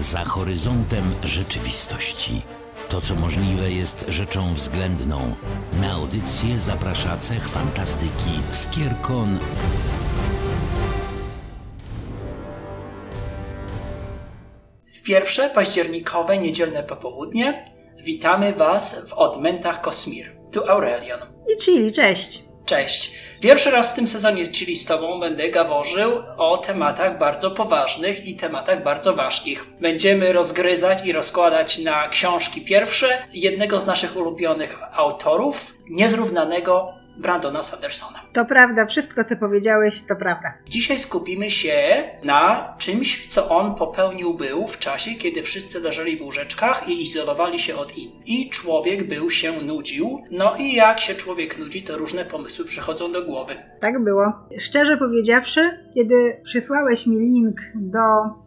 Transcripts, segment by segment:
za horyzontem rzeczywistości. To, co możliwe, jest rzeczą względną. Na audycję zaprasza cech fantastyki Skierkon. W pierwsze październikowe niedzielne popołudnie witamy Was w odmętach Kosmir. Tu Aurelion. I Chili, cześć. Cześć. Pierwszy raz w tym sezonie, czyli z Tobą, będę gaworzył o tematach bardzo poważnych i tematach bardzo ważkich. Będziemy rozgryzać i rozkładać na książki pierwsze jednego z naszych ulubionych autorów, niezrównanego Brandona Sandersona. To prawda, wszystko co powiedziałeś to prawda. Dzisiaj skupimy się na czymś, co on popełnił był w czasie, kiedy wszyscy leżeli w łóżeczkach i izolowali się od innych. I człowiek był się nudził. No i jak się człowiek nudzi, to różne pomysły przychodzą do głowy. Tak było. Szczerze powiedziawszy, kiedy przysłałeś mi link do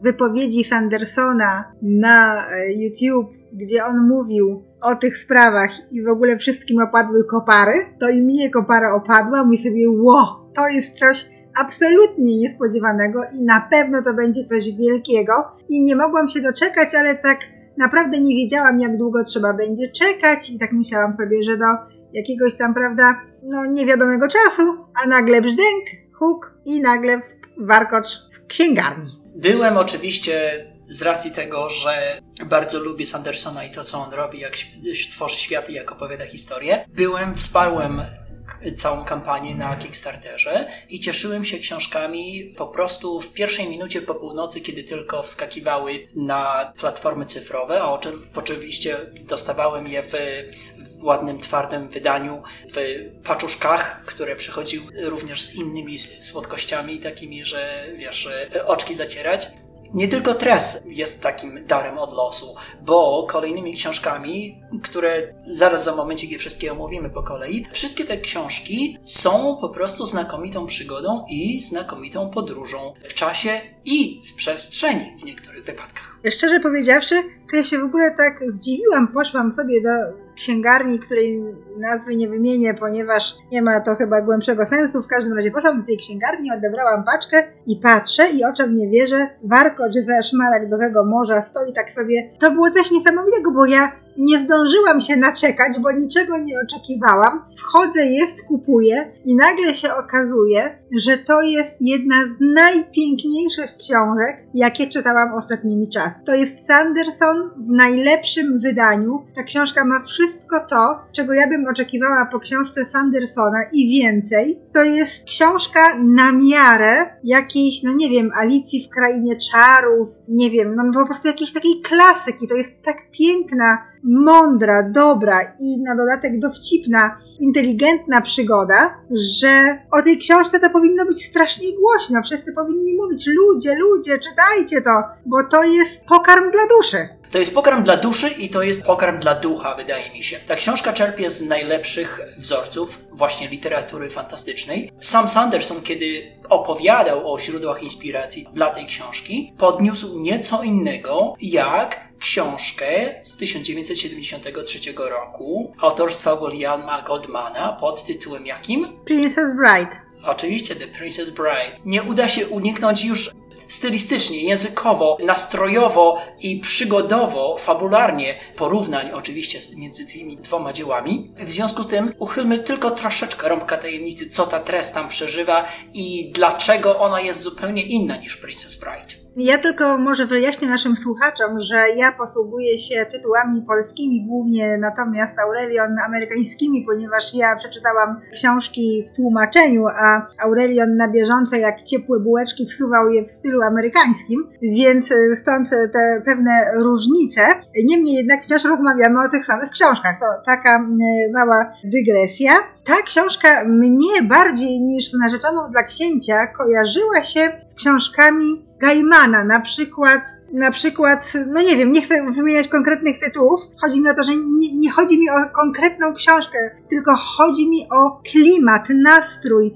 wypowiedzi Sandersona na e, YouTube, gdzie on mówił o tych sprawach i w ogóle wszystkim opadły kopary, to i mnie kopara opadła, mi sobie, ło, to jest coś absolutnie niespodziewanego i na pewno to będzie coś wielkiego i nie mogłam się doczekać, ale tak naprawdę nie wiedziałam, jak długo trzeba będzie czekać i tak myślałam sobie, że do jakiegoś tam, prawda, no niewiadomego czasu, a nagle brzdęk, huk i nagle warkocz w księgarni. Byłem oczywiście z racji tego, że bardzo lubię Sandersona i to, co on robi, jak tworzy światy, jak opowiada historię, byłem, wsparłem całą kampanię na Kickstarterze i cieszyłem się książkami po prostu w pierwszej minucie po północy, kiedy tylko wskakiwały na platformy cyfrowe, a oczywiście dostawałem je w, w ładnym, twardym wydaniu, w paczuszkach, które przychodziły również z innymi słodkościami, takimi, że wiesz, oczki zacierać nie tylko Tres jest takim darem od losu, bo kolejnymi książkami, które zaraz za momencie je wszystkie omówimy po kolei, wszystkie te książki są po prostu znakomitą przygodą i znakomitą podróżą w czasie i w przestrzeni w niektórych wypadkach. Szczerze powiedziawszy, to ja się w ogóle tak zdziwiłam, poszłam sobie do księgarni, której nazwy nie wymienię, ponieważ nie ma to chyba głębszego sensu. W każdym razie poszłam do tej księgarni, odebrałam paczkę i patrzę i oczom nie wierzę. Warkocz ze szmaragdowego morza stoi tak sobie. To było coś niesamowitego, bo ja nie zdążyłam się naczekać, bo niczego nie oczekiwałam. Wchodzę, jest, kupuję i nagle się okazuje, że to jest jedna z najpiękniejszych książek, jakie czytałam ostatnimi czasy. To jest Sanderson w najlepszym wydaniu. Ta książka ma wszystko to, czego ja bym oczekiwała po książce Sandersona i więcej. To jest książka na miarę jakiejś, no nie wiem, Alicji w Krainie Czarów, nie wiem, no po prostu jakiejś takiej klasyki. To jest tak piękna mądra, dobra i na dodatek dowcipna, inteligentna przygoda, że o tej książce to powinno być strasznie głośno. Wszyscy powinni mówić: ludzie, ludzie, czytajcie to, bo to jest pokarm dla duszy. To jest pokarm dla duszy i to jest pokarm dla ducha, wydaje mi się. Ta książka czerpie z najlepszych wzorców właśnie literatury fantastycznej. Sam Sanderson, kiedy opowiadał o źródłach inspiracji dla tej książki, podniósł nieco innego, jak książkę z 1973 roku autorstwa Williama Goldmana pod tytułem jakim? Princess Bride. Oczywiście The Princess Bride. Nie uda się uniknąć już stylistycznie, językowo, nastrojowo i przygodowo, fabularnie porównań oczywiście między tymi dwoma dziełami. W związku z tym uchylmy tylko troszeczkę rąbka tajemnicy, co ta Tres tam przeżywa i dlaczego ona jest zupełnie inna niż Princess Bride. Ja tylko może wyjaśnię naszym słuchaczom, że ja posługuję się tytułami polskimi głównie, natomiast Aurelion amerykańskimi, ponieważ ja przeczytałam książki w tłumaczeniu, a Aurelion na bieżąco jak ciepłe bułeczki wsuwał je w stylu amerykańskim, więc stąd te pewne różnice. Niemniej jednak wciąż rozmawiamy o tych samych książkach. To taka mała dygresja. Ta książka mnie bardziej niż narzeczoną dla księcia kojarzyła się z książkami Gaimana, na przykład, na przykład, no nie wiem, nie chcę wymieniać konkretnych tytułów. Chodzi mi o to, że nie, nie chodzi mi o konkretną książkę, tylko chodzi mi o klimat, nastrój,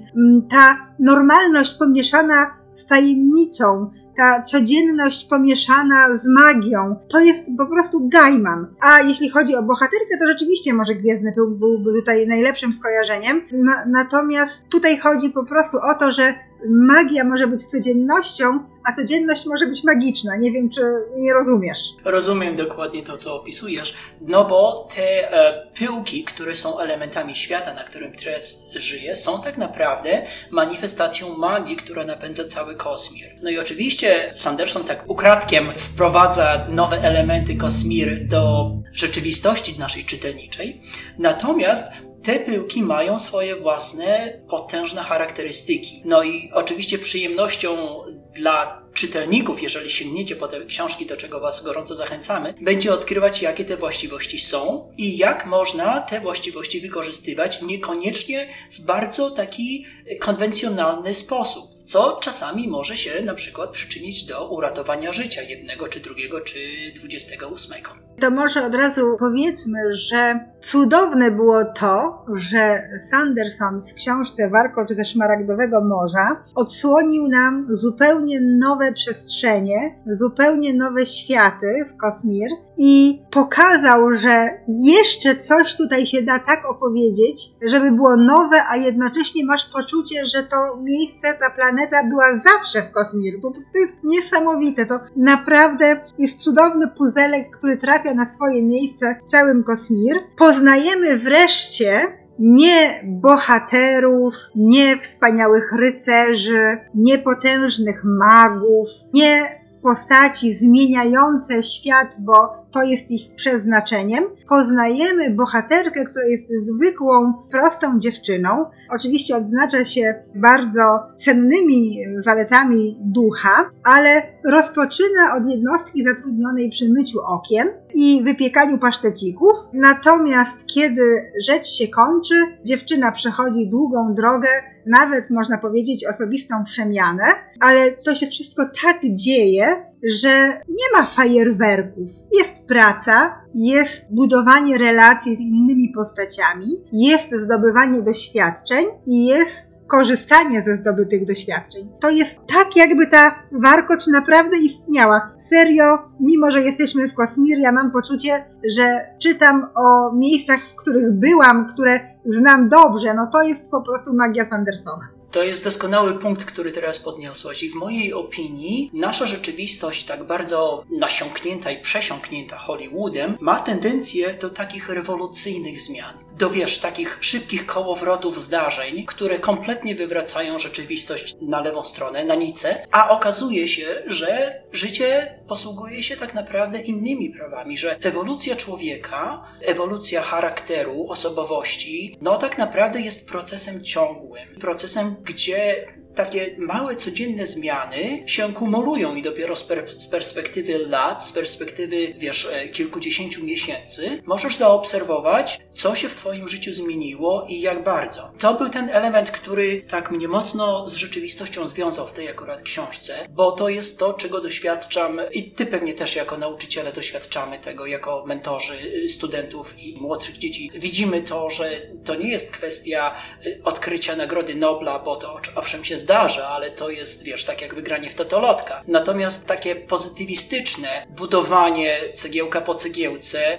ta normalność pomieszana z tajemnicą, ta codzienność pomieszana z magią, to jest po prostu Gaiman. A jeśli chodzi o bohaterkę, to rzeczywiście może Gwiezdny był, byłby tutaj najlepszym skojarzeniem. Na, natomiast tutaj chodzi po prostu o to, że magia może być codziennością, a codzienność może być magiczna. Nie wiem, czy nie rozumiesz. Rozumiem dokładnie to, co opisujesz, no bo te e, pyłki, które są elementami świata, na którym teraz żyje, są tak naprawdę manifestacją magii, która napędza cały kosmir. No i oczywiście Sanderson tak ukradkiem wprowadza nowe elementy kosmir do rzeczywistości naszej czytelniczej, natomiast te pyłki mają swoje własne potężne charakterystyki. No i oczywiście przyjemnością dla czytelników, jeżeli sięgniecie po te książki, do czego Was gorąco zachęcamy, będzie odkrywać, jakie te właściwości są i jak można te właściwości wykorzystywać, niekoniecznie w bardzo taki konwencjonalny sposób co czasami może się na przykład przyczynić do uratowania życia jednego, czy drugiego, czy dwudziestego ósmego. To może od razu powiedzmy, że cudowne było to, że Sanderson w książce Warkocz ze Szmaragdowego Morza odsłonił nam zupełnie nowe przestrzenie, zupełnie nowe światy w Kosmir i pokazał, że jeszcze coś tutaj się da tak opowiedzieć, żeby było nowe, a jednocześnie masz poczucie, że to miejsce, ta planeta była zawsze w Kosmir. Bo to jest niesamowite. To naprawdę jest cudowny puzelek, który trafia na swoje miejsce w całym Kosmir. Poznajemy wreszcie nie bohaterów, nie wspaniałych rycerzy, nie potężnych magów, nie postaci zmieniające świat, bo to jest ich przeznaczeniem. Poznajemy bohaterkę, która jest zwykłą, prostą dziewczyną. Oczywiście odznacza się bardzo cennymi zaletami ducha, ale rozpoczyna od jednostki zatrudnionej przy myciu okien i wypiekaniu pasztecików. Natomiast kiedy rzecz się kończy, dziewczyna przechodzi długą drogę, nawet można powiedzieć osobistą przemianę, ale to się wszystko tak dzieje, że nie ma fajerwerków. Jest praca, jest budowanie relacji z innymi postaciami, jest zdobywanie doświadczeń i jest korzystanie ze zdobytych doświadczeń. To jest tak, jakby ta warkocz naprawdę istniała. Serio, mimo że jesteśmy w Kosmir, ja mam poczucie, że czytam o miejscach, w których byłam, które znam dobrze. No to jest po prostu magia Sandersona. To jest doskonały punkt, który teraz podniosłaś i w mojej opinii nasza rzeczywistość tak bardzo nasiąknięta i przesiąknięta Hollywoodem ma tendencję do takich rewolucyjnych zmian. Do wiesz, takich szybkich kołowrotów zdarzeń, które kompletnie wywracają rzeczywistość na lewą stronę, na nicę, a okazuje się, że życie posługuje się tak naprawdę innymi prawami, że ewolucja człowieka, ewolucja charakteru, osobowości, no tak naprawdę jest procesem ciągłym, procesem gdzie takie małe, codzienne zmiany się kumulują i dopiero z, per, z, perspektywy lat, z perspektywy, wiesz, e, kilkudziesięciu miesięcy, możesz zaobserwować, co się w Twoim życiu zmieniło i jak bardzo. To był ten element, który tak mnie mocno z rzeczywistością związał w tej akurat książce, bo to jest to, czego doświadczam i Ty pewnie też jako nauczyciele doświadczamy tego, jako mentorzy y, studentów i młodszych dzieci. Widzimy to, że to nie jest kwestia y, odkrycia Nagrody Nobla, bo to owszem się zdarza, ale to jest, wiesz, tak jak wygranie w totolotka. Natomiast takie pozytywistyczne budowanie cegiełka po cegiełce,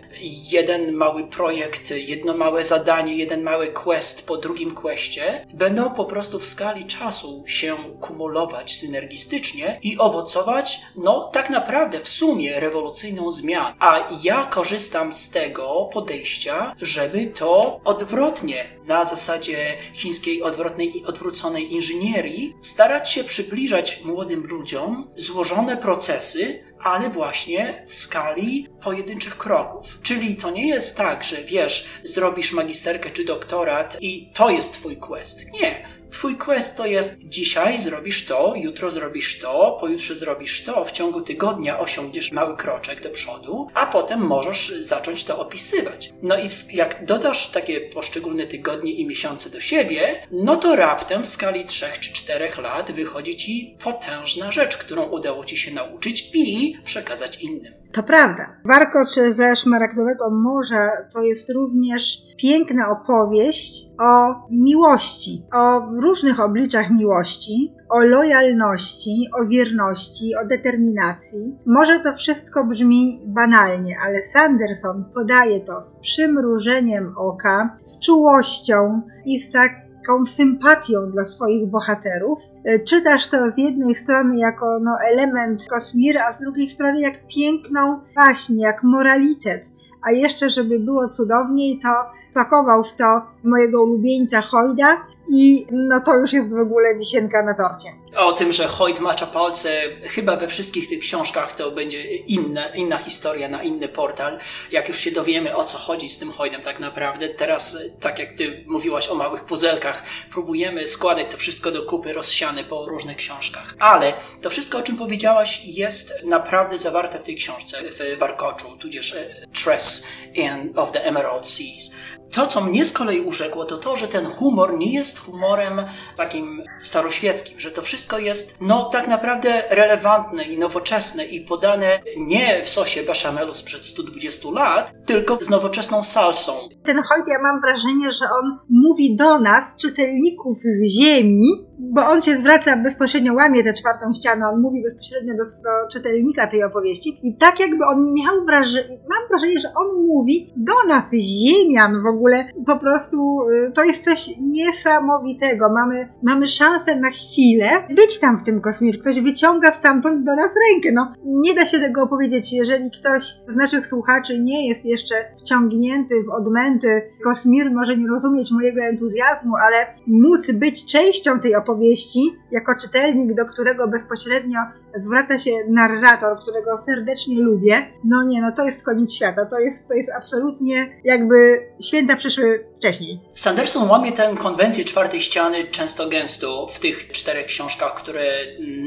jeden mały projekt, jedno małe zadanie, jeden mały quest po drugim questie, będą po prostu w skali czasu się kumulować synergistycznie i owocować, no tak naprawdę w sumie rewolucyjną zmianą. A ja korzystam z tego podejścia, żeby to odwrotnie na zasadzie chińskiej odwrotnej i odwróconej inżynierii, starać się przybliżać młodym ludziom złożone procesy, ale właśnie w skali pojedynczych kroków. Czyli to nie jest tak, że wiesz, zrobisz magisterkę czy doktorat i to jest twój quest. Nie Twój quest to jest dzisiaj zrobisz to, jutro zrobisz to, pojutrze zrobisz to, w ciągu tygodnia osiągniesz mały kroczek do przodu, a potem możesz zacząć to opisywać. No i jak dodasz takie poszczególne tygodnie i miesiące do siebie, no to raptem w skali trzech czy czterech lat wychodzi ci potężna rzecz, którą udało ci się nauczyć i przekazać innym. To prawda. Warkocz ze Szmaragdowego Morza to jest również piękna opowieść o miłości, o różnych obliczach miłości, o lojalności, o wierności, o determinacji. Może to wszystko brzmi banalnie, ale Sanderson podaje to z przymrużeniem oka, z czułością i z tak taką sympatią dla swoich bohaterów. E, czytasz to z jednej strony jako no, element kosmir, a z drugiej strony jak piękną baśń, jak moralitet. A jeszcze, żeby było cudowniej, to pakował w to mojego ulubieńca Hojda i no to już jest w ogóle wisienka na torcie. O tym, że Hoyt macza palce, chyba we wszystkich tych książkach to będzie inna, inna historia na inny portal. Jak już się dowiemy o co chodzi z tym Hoytem tak naprawdę. Teraz, tak jak ty mówiłaś o małych puzelkach, próbujemy składać to wszystko do kupy rozsiane po różnych książkach. Ale to wszystko, o czym powiedziałaś, jest naprawdę zawarte w tej książce, w Warkoczu, tudzież e, Tress of the Emerald Seas. To, co mnie z kolei urzekło, to to, że ten humor nie jest humorem takim staroświeckim, że to wszystko jest, no, tak naprawdę relevantne i nowoczesne i podane nie w sosie beszamelu sprzed 120 lat, tylko z nowoczesną salsą. Ten Hoyt, ja mam wrażenie, że on mówi do nas, czytelników z ziemi, bo on się zwraca bezpośrednio, łamie tę czwartą ścianę, on mówi bezpośrednio do, do czytelnika tej opowieści i tak jakby on miał wrażenie, mam wrażenie, że on mówi do nas, ziemian w ogóle, po prostu y, to jest coś niesamowitego. Mamy, mamy szansę na chwilę być tam w tym kosmir. Ktoś wyciąga stamtąd do nas rękę. No, nie da się tego opowiedzieć, jeżeli ktoś z naszych słuchaczy nie jest jeszcze wciągnięty w odmęty kosmir, może nie rozumieć mojego entuzjazmu, ale móc być częścią tej opowieści, jako czytelnik, do którego bezpośrednio zwraca się narrator, którego serdecznie lubię, no nie, no to jest koniec świata. To jest, to jest absolutnie jakby święta przyszły wcześniej. Sanderson łamie tę konwencję czwartej ściany często gęsto w tych czterech książkach, które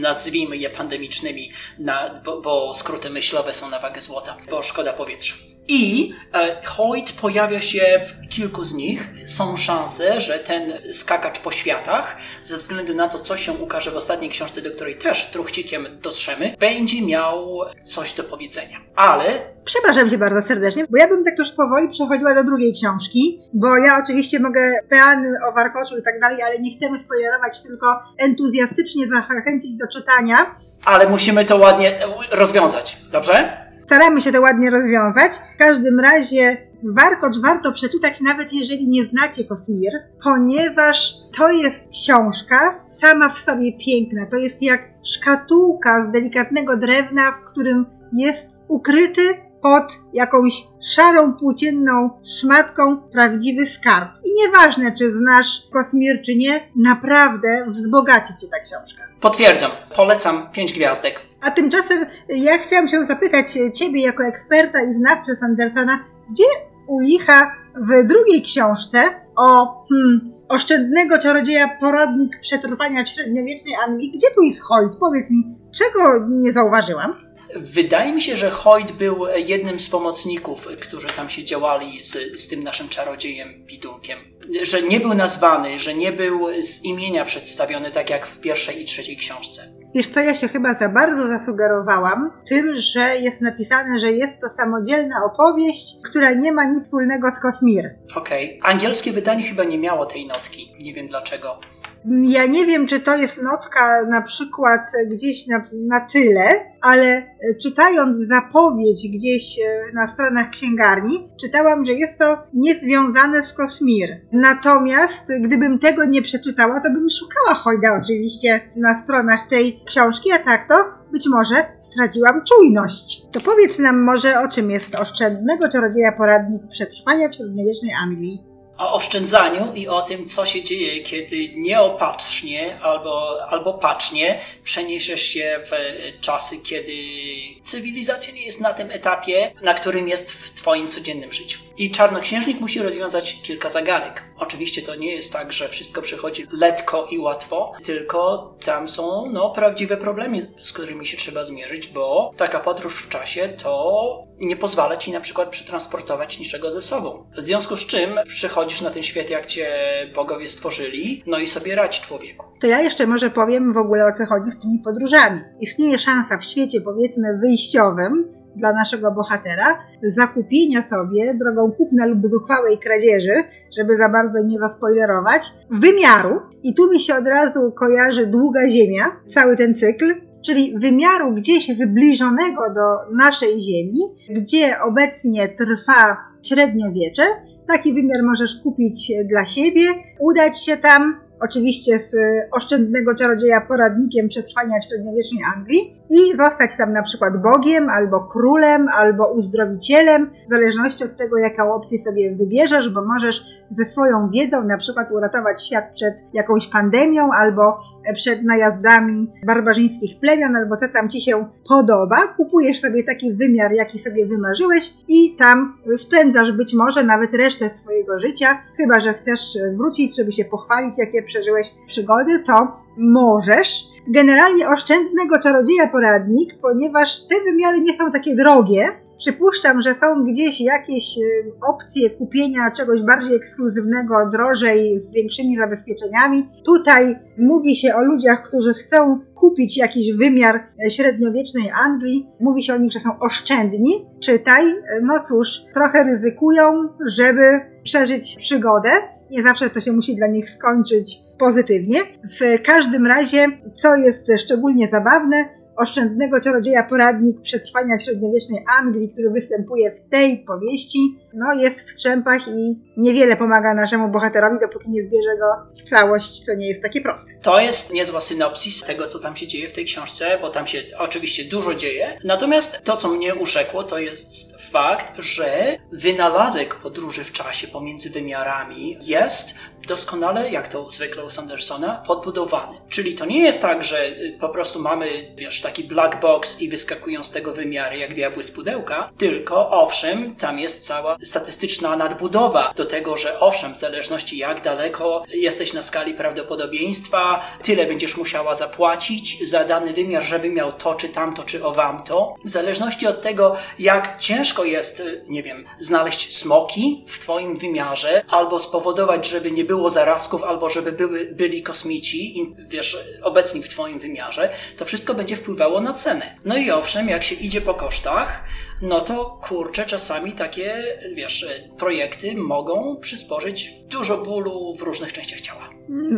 nazwijmy je pandemicznymi, na, bo, bo skróty myślowe są na wagę złota, bo szkoda powietrza. I e, Hoyt pojawia się w kilku z nich. Są szanse, że ten skakacz po światach, ze względu na to, co się ukaże w ostatniej książce, do której też truchcikiem dotrzemy, będzie miał coś do powiedzenia. Ale Przepraszam cię bardzo serdecznie, bo ja bym tak już powoli przechodziła do drugiej książki, bo ja oczywiście mogę peany o warkoczu i tak dalej, ale nie chcemy spoilerować, tylko entuzjastycznie zachęcić do czytania. Ale musimy to ładnie rozwiązać, dobrze? Staramy się to ładnie rozwiązać. W każdym razie Warkocz warto przeczytać, nawet jeżeli nie znacie Kosmir, ponieważ to jest książka sama w sobie piękna. To jest jak szkatułka z delikatnego drewna, w którym jest ukryty pod jakąś szarą, płócienną szmatką prawdziwy skarb. I nieważne, czy znasz Kosmir, czy nie, naprawdę wzbogaci cię ta książka. Potwierdzam, polecam pięć gwiazdek. A tymczasem ja chciałam się zapytać ciebie jako eksperta i znawcę Sandersona, gdzie u licha w drugiej książce o hmm, oszczędnego czarodzieja poradnik przetrwania w średniowiecznej Anglii, gdzie tu jest Hoyt? Powiedz mi, czego nie zauważyłam? Wydaje mi się, że Hoyt był jednym z pomocników, którzy tam się działali z, z tym naszym czarodziejem Bidulkiem. Że nie był nazwany, że nie był z imienia przedstawiony, tak jak w pierwszej i trzeciej książce. Wiesz co, ja się chyba za bardzo zasugerowałam tym, że jest napisane, że jest to samodzielna opowieść, która nie ma nic wspólnego z Kosmir. Okej. Okay. Angielskie wydanie chyba nie miało tej notki. Nie wiem dlaczego. Ja nie wiem, czy to jest notka na przykład gdzieś na, na tyle, ale e, czytając zapowiedź gdzieś e, na stronach księgarni, czytałam, że jest to niezwiązane z Kosmir. Natomiast gdybym tego nie przeczytała, to bym szukała Hojda oczywiście na stronach tej książki, a tak to być może straciłam czujność. To powiedz nam może, o czym jest oszczędnego czarodzieja poradnik przetrwania w średniowiecznej Anglii o oszczędzaniu i o tym, co się dzieje, kiedy nieopatrznie albo, albo patrznie przeniesiesz się w czasy, kiedy cywilizacja nie jest na tym etapie, na którym jest w Twoim codziennym życiu. I czarnoksiężnik musi rozwiązać kilka zagadek. Oczywiście to nie jest tak, że wszystko przychodzi letko i łatwo, tylko tam są no, prawdziwe problemy, z którymi się trzeba zmierzyć, bo taka podróż w czasie to nie pozwala ci na przykład przetransportować niczego ze sobą. W związku z czym przychodzisz na ten świat, jak cię bogowie stworzyli, no i sobie radź człowieku. To ja jeszcze może powiem w ogóle o co chodzi z tymi podróżami. Istnieje szansa w świecie, powiedzmy, wyjściowym, dla naszego bohatera, zakupienia sobie drogą kupna lub zuchwałej kradzieży, żeby za bardzo nie zaspoilerować, wymiaru. I tu mi się od razu kojarzy długa ziemia, cały ten cykl, czyli wymiaru gdzieś zbliżonego do naszej Ziemi, gdzie obecnie trwa średniowiecze, Taki wymiar możesz kupić dla siebie, udać się tam, oczywiście z oszczędnego czarodzieja poradnikiem przetrwania w średniowiecznej Anglii i zostać tam na przykład Bogiem, albo królem, albo uzdrowicielem, w zależności od tego, jaką opcję sobie wybierzesz, bo możesz ze swoją wiedzą na przykład uratować świat przed jakąś pandemią, albo przed najazdami barbarzyńskich plemion, albo co tam ci się podoba. Kupujesz sobie taki wymiar, jaki sobie wymarzyłeś i tam spędzasz być może nawet resztę swojego życia, chyba że chcesz wrócić, żeby się pochwalić, jakie przeżyłeś przygody, to możesz. Generalnie oszczędnego czarodzieja poradnik, ponieważ te wymiary nie są takie drogie. Przypuszczam, że są gdzieś jakieś y, opcje kupienia czegoś bardziej ekskluzywnego, drożej, z większymi zabezpieczeniami. Tutaj mówi się o ludziach, którzy chcą kupić jakiś wymiar e, średniowiecznej Anglii. Mówi się o nich, że są oszczędni. Czytaj, no cóż, trochę ryzykują, żeby przeżyć przygodę nie zawsze to się musi dla nich skończyć pozytywnie. W każdym razie, co jest szczególnie zabawne, oszczędnego czarodzieja poradnik przetrwania w średniowiecznej Anglii, który występuje w tej powieści, no jest w strzępach i niewiele pomaga naszemu bohaterowi, dopóki nie zbierze go w całość, co nie jest takie proste. To jest niezła synopsis tego, co tam się dzieje w tej książce, bo tam się oczywiście dużo dzieje. Natomiast to, co mnie urzekło, to jest fakt, że wynalazek podróży w czasie pomiędzy wymiarami jest doskonale, jak to zwykle u Sandersona, podbudowany. Czyli to nie jest tak, że y, po prostu mamy, wiesz, taki black box i wyskakują z tego wymiary jak diabły z pudełka, tylko owszem, tam jest cała statystyczna nadbudowa do tego, że owszem, w zależności jak daleko jesteś na skali prawdopodobieństwa, tyle będziesz musiała zapłacić za dany wymiar, żeby miał to czy tamto, czy owamto. W zależności od tego, jak ciężko jest, y, nie wiem, znaleźć smoki w twoim wymiarze, albo spowodować, żeby nie było zarazków, albo żeby były, byli kosmici, wiesz, obecni w Twoim wymiarze, to wszystko będzie wpływało na cenę. No i owszem, jak się idzie po kosztach, no to kurczę, czasami takie, wiesz, projekty mogą przysporzyć dużo bólu w różnych częściach ciała.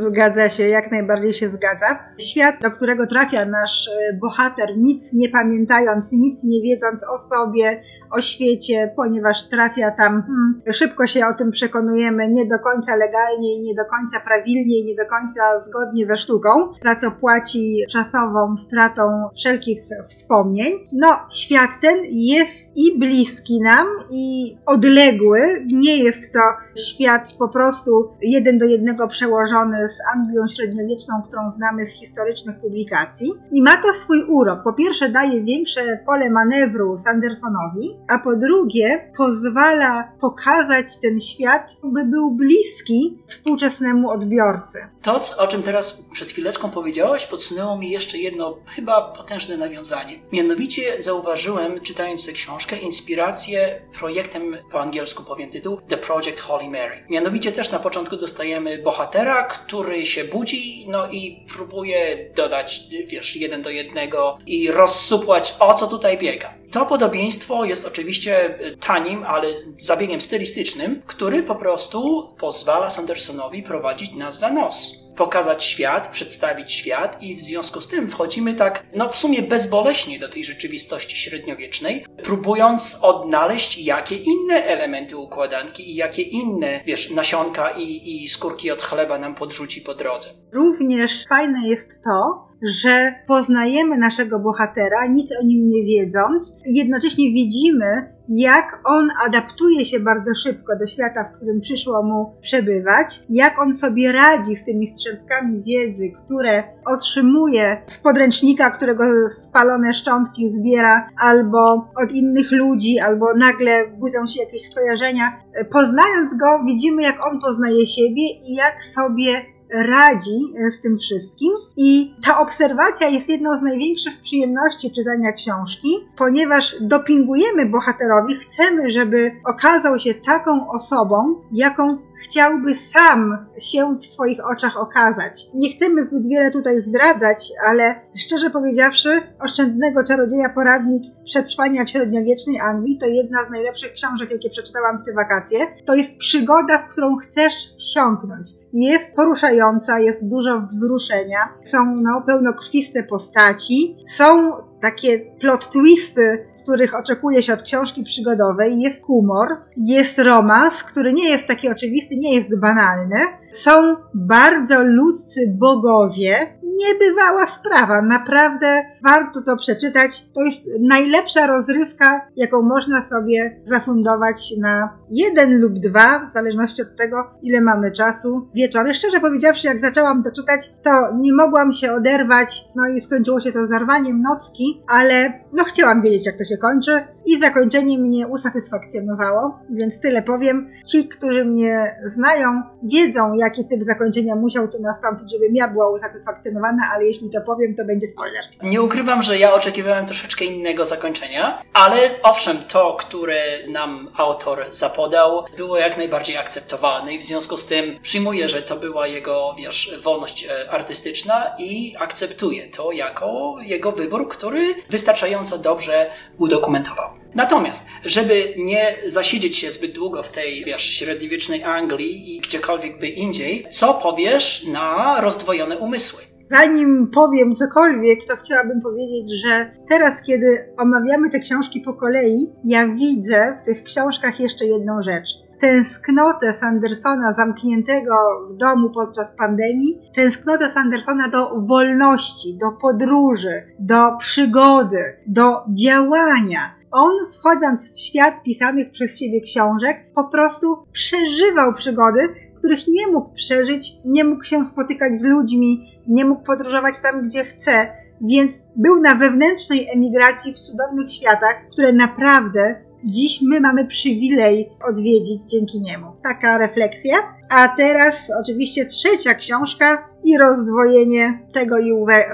Zgadza się, jak najbardziej się zgadza. Świat, do którego trafia nasz e, bohater, nic nie pamiętając, nic nie wiedząc o sobie, o świecie, ponieważ trafia tam, hmm, szybko się o tym przekonujemy, nie do końca legalnie nie do końca prawilnie nie do końca zgodnie ze sztuką, za co płaci czasową stratą wszelkich wspomnień. No, świat ten jest i bliski nam, i odległy. Nie jest to świat po prostu jeden do jednego przełożony z Anglią średniowieczną, którą znamy z historycznych publikacji. I ma to swój urok. Po pierwsze, daje większe pole manewru Sandersonowi, a po drugie pozwala pokazać ten świat, by był bliski współczesnemu odbiorcy. To, o czym teraz przed chwileczką powiedziałaś, podsunęło mi jeszcze jedno chyba potężne nawiązanie. Mianowicie zauważyłem, czytając tę książkę, inspirację projektem, po angielsku powiem tytuł, The Project Holy Mary. Mianowicie też na początku dostajemy bohatera, który się budzi, no i próbuje dodać, wiesz, jeden do jednego i rozsupłać, o co tutaj biega. To podobieństwo jest oczywiście tanim, ale zabiegiem stylistycznym, który po prostu pozwala Sandersonowi prowadzić nas za nos pokazać świat, przedstawić świat i w związku z tym wchodzimy tak, no w sumie bezboleśnie do tej rzeczywistości średniowiecznej, próbując odnaleźć jakie inne elementy układanki i jakie inne, wiesz, nasionka i, i skórki od chleba nam podrzuci po drodze. Również fajne jest to, że poznajemy naszego bohatera, nic o nim nie wiedząc, jednocześnie widzimy, jak on adaptuje się bardzo szybko do świata, w którym przyszło mu przebywać, jak on sobie radzi z tymi strzępkami wiedzy, które otrzymuje z podręcznika, którego spalone szczątki zbiera, albo od innych ludzi, albo nagle budzą się jakieś skojarzenia. Poznając go, widzimy, jak on poznaje siebie i jak sobie radzi e, z tym wszystkim. I ta obserwacja jest jedną z największych przyjemności czytania książki, ponieważ dopingujemy bohaterowi, chcemy, żeby okazał się taką osobą, jaką chciałby sam się w swoich oczach okazać. Nie chcemy zbyt wiele tutaj zdradzać, ale szczerze powiedziawszy, Oszczędnego Czarodzieja Poradnik Przetrwania w średniowiecznej Anglii to jedna z najlepszych książek, jakie przeczytałam w te wakacje. To jest przygoda, w którą chcesz wsiąknąć. jest poruszająca, jest dużo wzruszenia, są no, pełnokrwiste postaci, są takie plot twisty, których oczekuje się od książki przygodowej, jest humor, jest romans, który nie jest taki oczywisty, nie jest banalny. Są bardzo ludzcy bogowie. Niebywała sprawa, naprawdę warto to przeczytać. To jest najlepsza rozrywka, jaką można sobie zafundować na jeden lub dwa, w zależności od tego, ile mamy czasu, wieczory. Szczerze powiedziawszy, jak zaczęłam to czytać, to nie mogłam się oderwać, no i skończyło się to zarwaniem nocki, ale no chciałam wiedzieć, jak to się kończy i zakończenie mnie usatysfakcjonowało, więc tyle powiem. Ci, którzy mnie znają, wiedzą, jaki typ zakończenia musiał tu nastąpić, żebym ja była usatysfakcjonowana, ale jeśli to powiem, to będzie spoiler. Nie ukrywam, że ja oczekiwałem troszeczkę innego zakończenia, ale owszem, to, które nam autor zapodał, było jak najbardziej akceptowalne i w związku z tym przyjmuję, że to była jego, wiesz, wolność e, artystyczna i akceptuję to jako jego wybór, który wystarczająco dobrze udokumentował. Natomiast, żeby nie zasiedzieć się zbyt długo w tej, wiesz, średniowiecznej Anglii i gdziekolwiek by indziej, co powiesz na rozdwojone umysły? Zanim powiem cokolwiek, to chciałabym powiedzieć, że teraz, kiedy omawiamy te książki po kolei, ja widzę w tych książkach jeszcze jedną rzecz. Tęsknotę Sandersona zamkniętego w domu podczas pandemii, tęsknotę Sandersona do wolności, do podróży, do przygody, do działania. On, wchodząc w świat pisanych przez siebie książek, po prostu przeżywał przygody, których nie mógł przeżyć, nie mógł się spotykać z ludźmi, nie mógł podróżować tam, gdzie chce, więc był na wewnętrznej emigracji w cudownych światach, które naprawdę dziś my mamy przywilej odwiedzić dzięki niemu. Taka refleksja. A teraz oczywiście trzecia książka i rozdwojenie tego i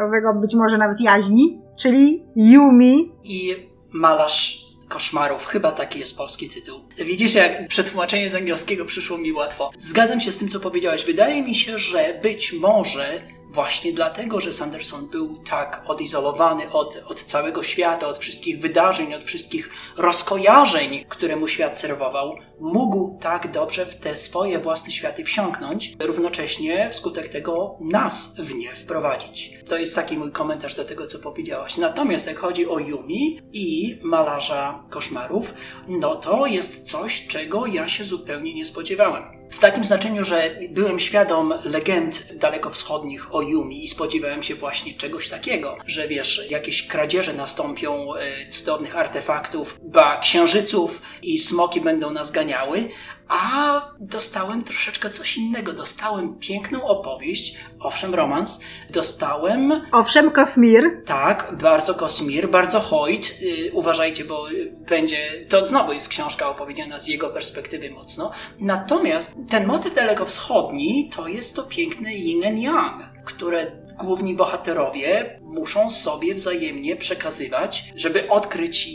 owego, być może nawet jaźni, czyli Yumi. I malarz koszmarów. Chyba taki jest polski tytuł. Widzisz, jak przetłumaczenie z angielskiego przyszło mi łatwo. Zgadzam się z tym, co powiedziałeś. Wydaje mi się, że być może Właśnie dlatego, że Sanderson był tak odizolowany od, od całego świata, od wszystkich wydarzeń, od wszystkich rozkojarzeń, które mu świat serwował, mógł tak dobrze w te swoje własne światy wsiąknąć, równocześnie wskutek tego nas w nie wprowadzić. To jest taki mój komentarz do tego, co powiedziałaś. Natomiast jak chodzi o Yumi i malarza koszmarów, no to jest coś, czego ja się zupełnie nie spodziewałem. W takim znaczeniu, że byłem świadom legend dalekowschodnich o Yumi i spodziewałem się właśnie czegoś takiego, że wiesz, jakieś kradzieże nastąpią e, cudownych artefaktów, ba księżyców i smoki będą nas ganiały, a dostałem troszeczkę coś innego. Dostałem piękną opowieść, owszem, romans. Dostałem. Owszem, Kosmir. Tak, bardzo Kosmir, bardzo Hoyt. Yy, uważajcie, bo będzie. To znowu jest książka opowiedziana z jego perspektywy mocno. Natomiast ten motyw dalekowschodni to jest to piękne yin and yang, które główni bohaterowie muszą sobie wzajemnie przekazywać, żeby odkryć,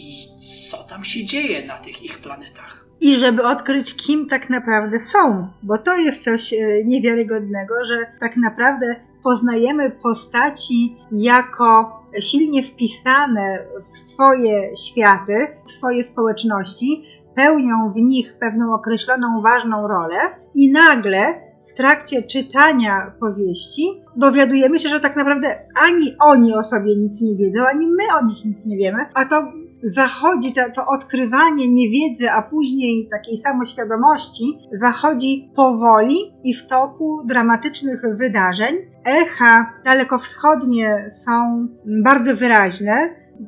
co tam się dzieje na tych ich planetach i żeby odkryć, kim tak naprawdę są, bo to jest coś e, niewiarygodnego, że tak naprawdę poznajemy postaci jako silnie wpisane w swoje światy, w swoje społeczności, pełnią w nich pewną określoną ważną rolę i nagle w trakcie czytania powieści dowiadujemy się, że tak naprawdę ani oni o sobie nic nie wiedzą, ani my o nich nic nie wiemy, a to zachodzi to, to odkrywanie niewiedzy, a później takiej samoświadomości, zachodzi powoli i w toku dramatycznych wydarzeń. Echa dalekowschodnie są bardzo wyraźne.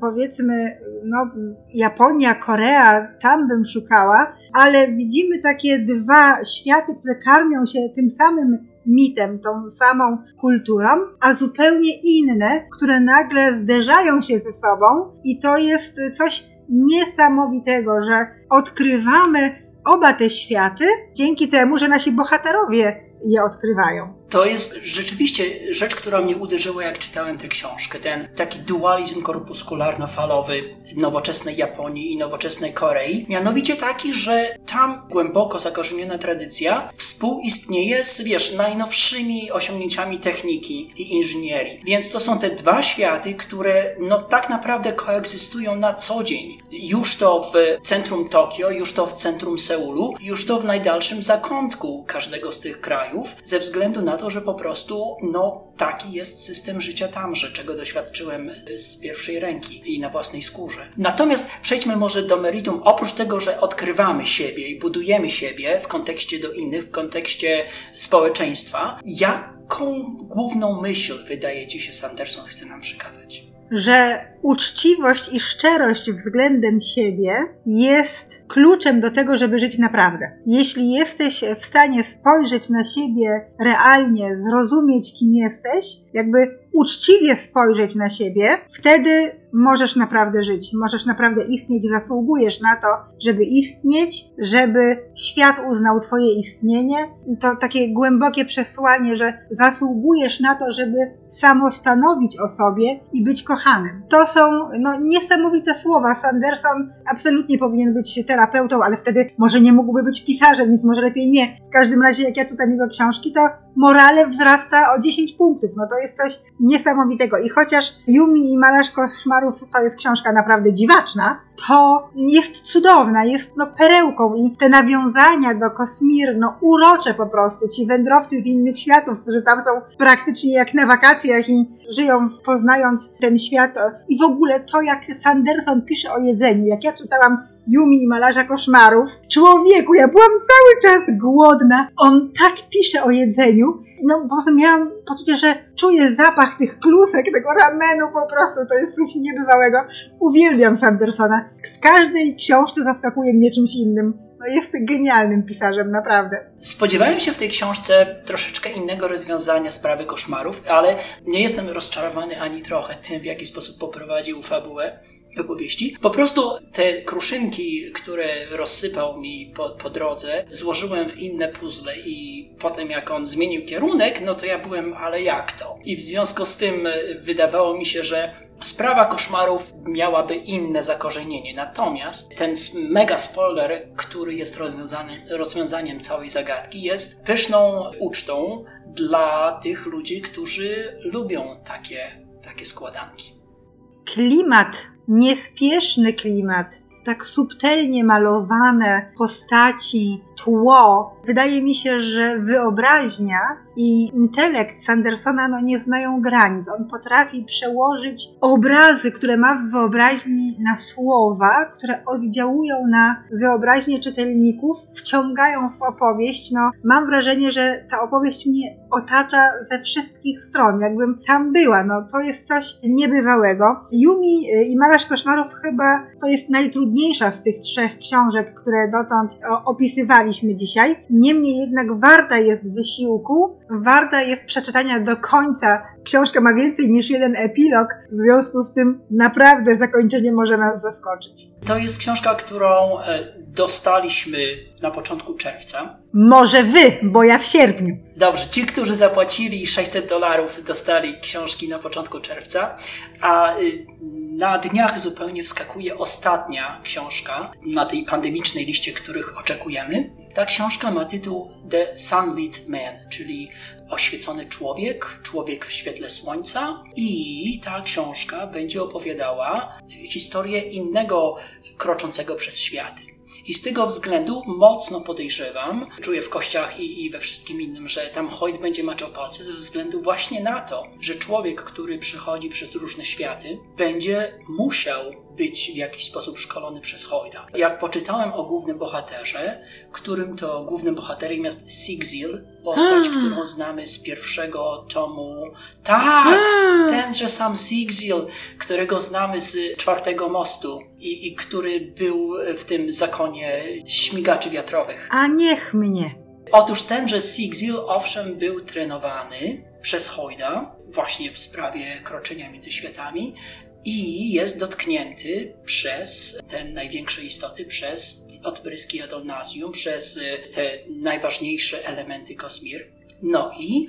Powiedzmy, no, Japonia, Korea, tam bym szukała, ale widzimy takie dwa światy, które karmią się tym samym mitem, tą samą kulturą, a zupełnie inne, które nagle zderzają się ze sobą i to jest coś niesamowitego, że odkrywamy oba te światy dzięki temu, że nasi bohaterowie je odkrywają. To jest rzeczywiście rzecz, która mnie uderzyła, jak czytałem tę książkę. Ten taki dualizm korpuskularno-falowy nowoczesnej Japonii i nowoczesnej Korei. Mianowicie taki, że tam głęboko zakorzeniona tradycja współistnieje z, wiesz, najnowszymi osiągnięciami techniki i inżynierii. Więc to są te dwa światy, które no tak naprawdę koegzystują na co dzień. Już to w centrum Tokio, już to w centrum Seulu, już to w najdalszym zakątku każdego z tych krajów, ze względu na to, że po prostu no taki jest system życia tamże, czego doświadczyłem z pierwszej ręki i na własnej skórze. Natomiast przejdźmy może do meritum. Oprócz tego, że odkrywamy siebie i budujemy siebie w kontekście do innych, w kontekście społeczeństwa, jaką główną myśl wydaje Ci się Sanderson chce nam przekazać? Że uczciwość i szczerość względem siebie jest kluczem do tego, żeby żyć naprawdę. Jeśli jesteś w stanie spojrzeć na siebie realnie, zrozumieć, kim jesteś, jakby uczciwie spojrzeć na siebie, wtedy możesz naprawdę żyć, możesz naprawdę istnieć, zasługujesz na to, żeby istnieć, żeby świat uznał Twoje istnienie. To takie głębokie przesłanie, że zasługujesz na to, żeby samostanowić o sobie i być kochanym. To są no, niesamowite słowa. Sanderson absolutnie powinien być terapeutą, ale wtedy może nie mógłby być pisarzem, więc może lepiej nie. W każdym razie, jak ja czytam jego książki, to morale wzrasta o 10 punktów. No to jest coś niesamowitego. I chociaż Yumi i Malarz Koszmarów to jest książka naprawdę dziwaczna, to jest cudowna, jest no perełką i te nawiązania do Kosmir, no urocze po prostu. Ci wędrowcy z innych światów, którzy tam są praktycznie jak na wakacjach i żyją poznając ten świat. I w ogóle to, jak Sanderson pisze o jedzeniu, jak ja czytałam Yumi i malarza koszmarów. Człowieku, ja byłam cały czas głodna. On tak pisze o jedzeniu. No po prostu miałam poczucie, że czuję zapach tych klusek, tego ramenu po prostu. To jest coś niebywałego. Uwielbiam Sandersona. Z każdej książki zaskakuje mnie czymś innym. No jest genialnym pisarzem, naprawdę. Spodziewałem się w tej książce troszeczkę innego rozwiązania sprawy koszmarów, ale nie jestem rozczarowany ani trochę tym, w jaki sposób poprowadził fabułę opowieści. Po prostu te kruszynki, które rozsypał mi po, po drodze, złożyłem w inne puzzle i potem jak on zmienił kierunek, no to ja byłem, ale jak to? I w związku z tym wydawało mi się, że Sprawa koszmarów miałaby inne zakorzenienie, natomiast ten mega spoiler, który jest rozwiązaniem całej zagadki, jest pyszną ucztą dla tych ludzi, którzy lubią takie, takie składanki. Klimat, niespieszny klimat, tak subtelnie malowane postaci, tło. Wydaje mi się, że wyobraźnia i intelekt Sandersona no, nie znają granic. On potrafi przełożyć obrazy, które ma w wyobraźni na słowa, które oddziałują na wyobraźnię czytelników, wciągają w opowieść. No, mam wrażenie, że ta opowieść mnie otacza ze wszystkich stron, jakbym tam była. No, to jest coś niebywałego. Yumi y, i Malarz Koszmarów chyba to jest najtrudniejsza z tych trzech książek, które dotąd opisywaliśmy dzisiaj. Niemniej jednak warta jest wysiłku, warta jest przeczytania do końca. Książka ma więcej niż jeden epilog, w związku z tym naprawdę zakończenie może nas zaskoczyć. To jest książka, którą e, dostaliśmy na początku czerwca. Może wy, bo ja w sierpniu. Dobrze, ci, którzy zapłacili 600 dolarów, dostali książki na początku czerwca, a y, na dniach zupełnie wskakuje ostatnia książka na tej pandemicznej liście, których oczekujemy. Ta książka ma tytuł The Sunlit Man, czyli oświecony człowiek, człowiek w świetle słońca i ta książka będzie opowiadała historię innego kroczącego przez światy. I z tego względu mocno podejrzewam, czuję w kościach i, i, we wszystkim innym, że tam Hoyt będzie maczał palce ze względu właśnie na to, że człowiek, który przychodzi przez różne światy, będzie musiał być w jakiś sposób szkolony przez Hoyda. Jak poczytałem o głównym bohaterze, którym to głównym bohaterem jest Sigzil, postać, którą znamy z pierwszego tomu. Tak, tenże sam Sigzil, którego znamy z czwartego mostu i, i który był w tym zakonie śmigaczy wiatrowych. A niech mnie. Otóż tenże Sigzil owszem był trenowany przez Hoyda właśnie w sprawie kroczenia między światami, i jest dotknięty przez te największe istoty, przez odpryski Adonazjum, przez te najważniejsze elementy kosmir. No i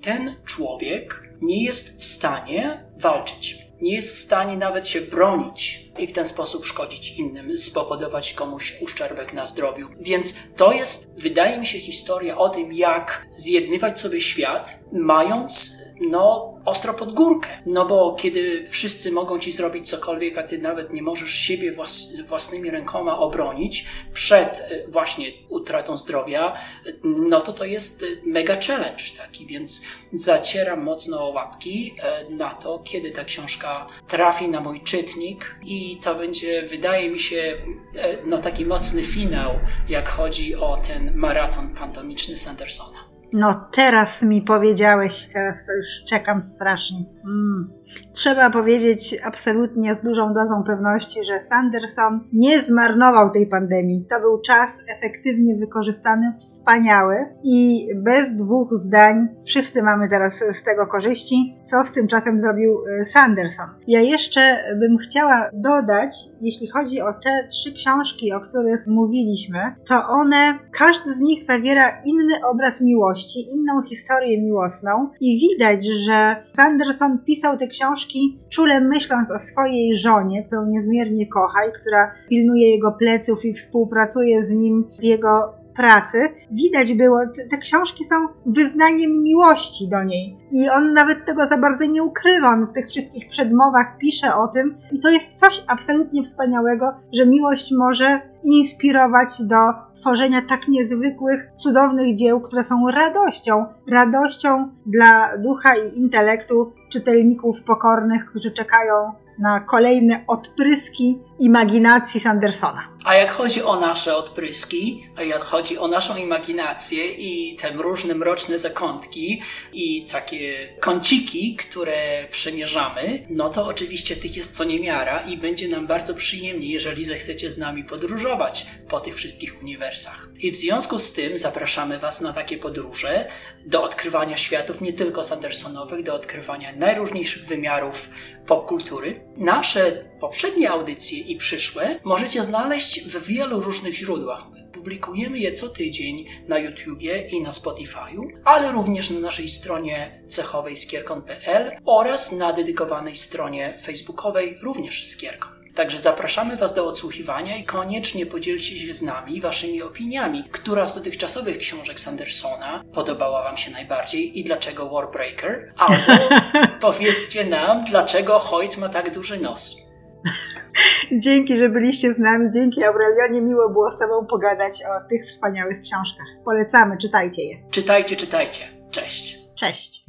ten człowiek nie jest w stanie walczyć. Nie jest w stanie nawet się bronić i w ten sposób szkodzić innym, spowodować komuś uszczerbek na zdrowiu. Więc to jest, wydaje mi się, historia o tym, jak zjednywać sobie świat, mając no, ostro pod górkę. No bo kiedy wszyscy mogą ci zrobić cokolwiek, a ty nawet nie możesz siebie włas własnymi rękoma obronić przed e, właśnie utratą zdrowia, no to to jest mega challenge taki, więc zacieram mocno łapki e, na to, kiedy ta książka trafi na mój czytnik i to będzie, wydaje mi się, e, no taki mocny finał, jak chodzi o ten maraton pantomiczny Sandersona. No teraz mi powiedziałeś, teraz to już czekam strasznie. Mm. Trzeba powiedzieć absolutnie z dużą dozą pewności, że Sanderson nie zmarnował tej pandemii. To był czas efektywnie wykorzystany, wspaniały i bez dwóch zdań wszyscy mamy teraz z tego korzyści. Co z tym czasem zrobił e, Sanderson? Ja jeszcze bym chciała dodać, jeśli chodzi o te trzy książki, o których mówiliśmy, to one, każdy z nich zawiera inny obraz miłości, inną historię miłosną i widać, że Sanderson pisał te książki czule myśląc o swojej żonie, którą niezmiernie kocha i która pilnuje jego pleców i współpracuje z nim w jego pracy, widać było, te książki są wyznaniem miłości do niej. I on nawet tego za bardzo nie ukrywa. On w tych wszystkich przedmowach pisze o tym. I to jest coś absolutnie wspaniałego, że miłość może inspirować do tworzenia tak niezwykłych, cudownych dzieł, które są radością. Radością dla ducha i intelektu czytelników pokornych, którzy czekają na kolejne odpryski imaginacji Sandersona. A jak chodzi o nasze odpryski, a jak chodzi o naszą imaginację i te różne mroczne zakątki i takie kąciki, które przemierzamy, no to oczywiście tych jest co niemiara i będzie nam bardzo przyjemnie, jeżeli zechcecie z nami podróżować po tych wszystkich uniwersach. I w związku z tym zapraszamy Was na takie podróże do odkrywania światów nie tylko Sandersonowych, do odkrywania najróżniejszych wymiarów popkultury. Nasze poprzednie audycje i przyszłe możecie znaleźć w wielu różnych źródłach. Publikujemy je co tydzień na YouTubie i na Spotify'u, ale również na naszej stronie cechowej skierkon.pl oraz na dedykowanej stronie facebookowej również skierkon. Także zapraszamy Was do odsłuchiwania i koniecznie podzielcie się z nami Waszymi opiniami, która z dotychczasowych książek Sandersona podobała Wam się najbardziej i dlaczego Warbreaker, albo powiedzcie nam, dlaczego Hoyt ma tak duży nos. Dzięki, że byliście z nami. Dzięki Aurelionie. Miło było z Tobą pogadać o tych wspaniałych książkach. Polecamy, czytajcie je. Czytajcie, czytajcie. Cześć. Cześć.